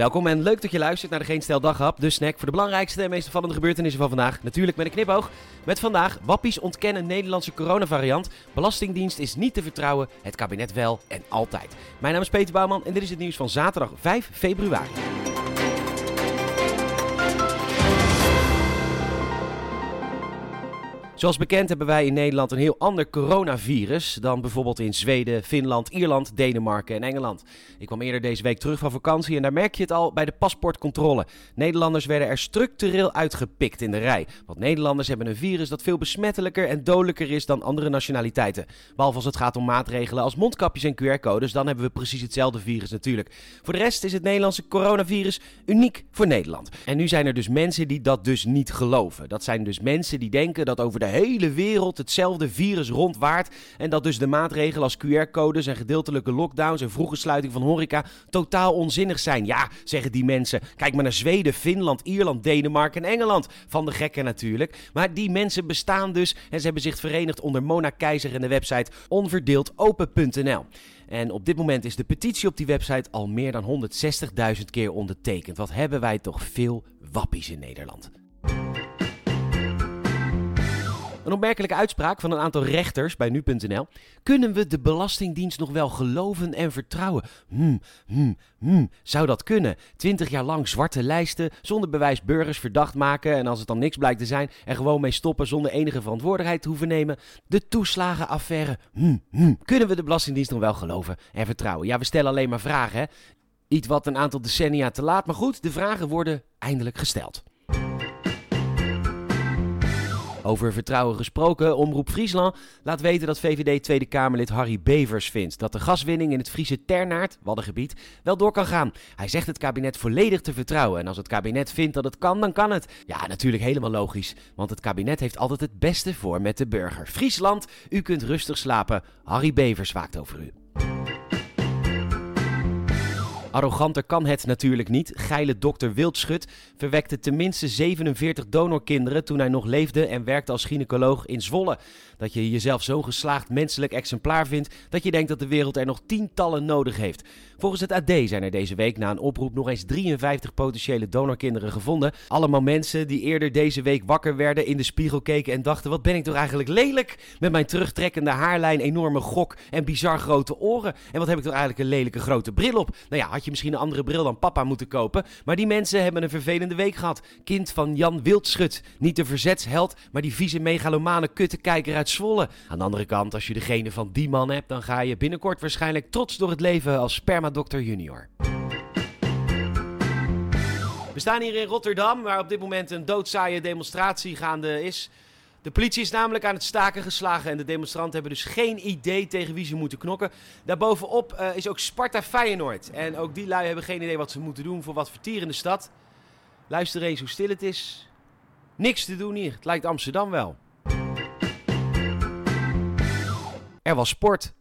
Welkom en leuk dat je luistert naar de Geen Stel Daghap, de snack voor de belangrijkste en meest opvallende gebeurtenissen van vandaag. Natuurlijk met een knipoog. Met vandaag, wappies ontkennen Nederlandse coronavariant, Belastingdienst is niet te vertrouwen, het kabinet wel en altijd. Mijn naam is Peter Bouwman en dit is het nieuws van zaterdag 5 februari. Zoals bekend hebben wij in Nederland een heel ander coronavirus dan bijvoorbeeld in Zweden, Finland, Ierland, Denemarken en Engeland. Ik kwam eerder deze week terug van vakantie en daar merk je het al bij de paspoortcontrole. Nederlanders werden er structureel uitgepikt in de rij. Want Nederlanders hebben een virus dat veel besmettelijker en dodelijker is dan andere nationaliteiten. Behalve als het gaat om maatregelen als mondkapjes en QR-codes, dan hebben we precies hetzelfde virus natuurlijk. Voor de rest is het Nederlandse coronavirus uniek voor Nederland. En nu zijn er dus mensen die dat dus niet geloven. Dat zijn dus mensen die denken dat over de hele wereld hetzelfde virus rondwaart. En dat dus de maatregelen als QR-codes en gedeeltelijke lockdowns en vroege sluiting van horeca totaal onzinnig zijn. Ja, zeggen die mensen. Kijk maar naar Zweden, Finland, Ierland, Denemarken en Engeland. Van de gekken natuurlijk. Maar die mensen bestaan dus en ze hebben zich verenigd onder Mona Keizer en de website onverdeeldopen.nl. En op dit moment is de petitie op die website al meer dan 160.000 keer ondertekend. Wat hebben wij toch veel wappies in Nederland. Een opmerkelijke uitspraak van een aantal rechters bij nu.nl. Kunnen we de Belastingdienst nog wel geloven en vertrouwen? Hmm, hmm, hmm. Zou dat kunnen? Twintig jaar lang zwarte lijsten, zonder bewijs burgers verdacht maken en als het dan niks blijkt te zijn, er gewoon mee stoppen zonder enige verantwoordelijkheid te hoeven nemen. De toeslagenaffaire. Hmm, hmm. Kunnen we de Belastingdienst nog wel geloven en vertrouwen? Ja, we stellen alleen maar vragen, hè? Iets wat een aantal decennia te laat, maar goed, de vragen worden eindelijk gesteld. Over vertrouwen gesproken, Omroep Friesland laat weten dat VVD Tweede Kamerlid Harry Bevers vindt dat de gaswinning in het Friese Ternaard, Waddengebied, wel door kan gaan. Hij zegt het kabinet volledig te vertrouwen en als het kabinet vindt dat het kan, dan kan het. Ja, natuurlijk helemaal logisch, want het kabinet heeft altijd het beste voor met de burger. Friesland, u kunt rustig slapen. Harry Bevers waakt over u. Arroganter kan het natuurlijk niet. Geile dokter Wildschut verwekte tenminste 47 donorkinderen toen hij nog leefde en werkte als gynaecoloog in Zwolle. Dat je jezelf zo'n geslaagd menselijk exemplaar vindt dat je denkt dat de wereld er nog tientallen nodig heeft. Volgens het AD zijn er deze week na een oproep nog eens 53 potentiële donorkinderen gevonden. Allemaal mensen die eerder deze week wakker werden, in de spiegel keken en dachten: wat ben ik toch eigenlijk lelijk met mijn terugtrekkende haarlijn, enorme gok en bizar grote oren. En wat heb ik toch eigenlijk een lelijke grote bril op? Nou ja, had je misschien een andere bril dan papa moeten kopen. Maar die mensen hebben een vervelende week gehad. Kind van Jan Wildschut. Niet de verzetsheld, maar die vieze megalomane kuttekijker uit Zwolle. Aan de andere kant, als je degene van die man hebt, dan ga je binnenkort waarschijnlijk trots door het leven als spermadokter junior. We staan hier in Rotterdam, waar op dit moment een doodzaaie demonstratie gaande is. De politie is namelijk aan het staken geslagen en de demonstranten hebben dus geen idee tegen wie ze moeten knokken. Daarbovenop uh, is ook Sparta Feyenoord. En ook die lui hebben geen idee wat ze moeten doen voor wat vertier in de stad. Luister eens hoe stil het is. Niks te doen hier. Het lijkt Amsterdam wel. Er was sport.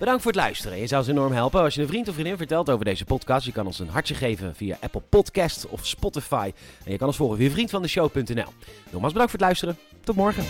Bedankt voor het luisteren. Je zou ons enorm helpen als je een vriend of vriendin vertelt over deze podcast. Je kan ons een hartje geven via Apple Podcast of Spotify. En je kan ons volgen via vriendvandeshow.nl. Nogmaals bedankt voor het luisteren. Tot morgen.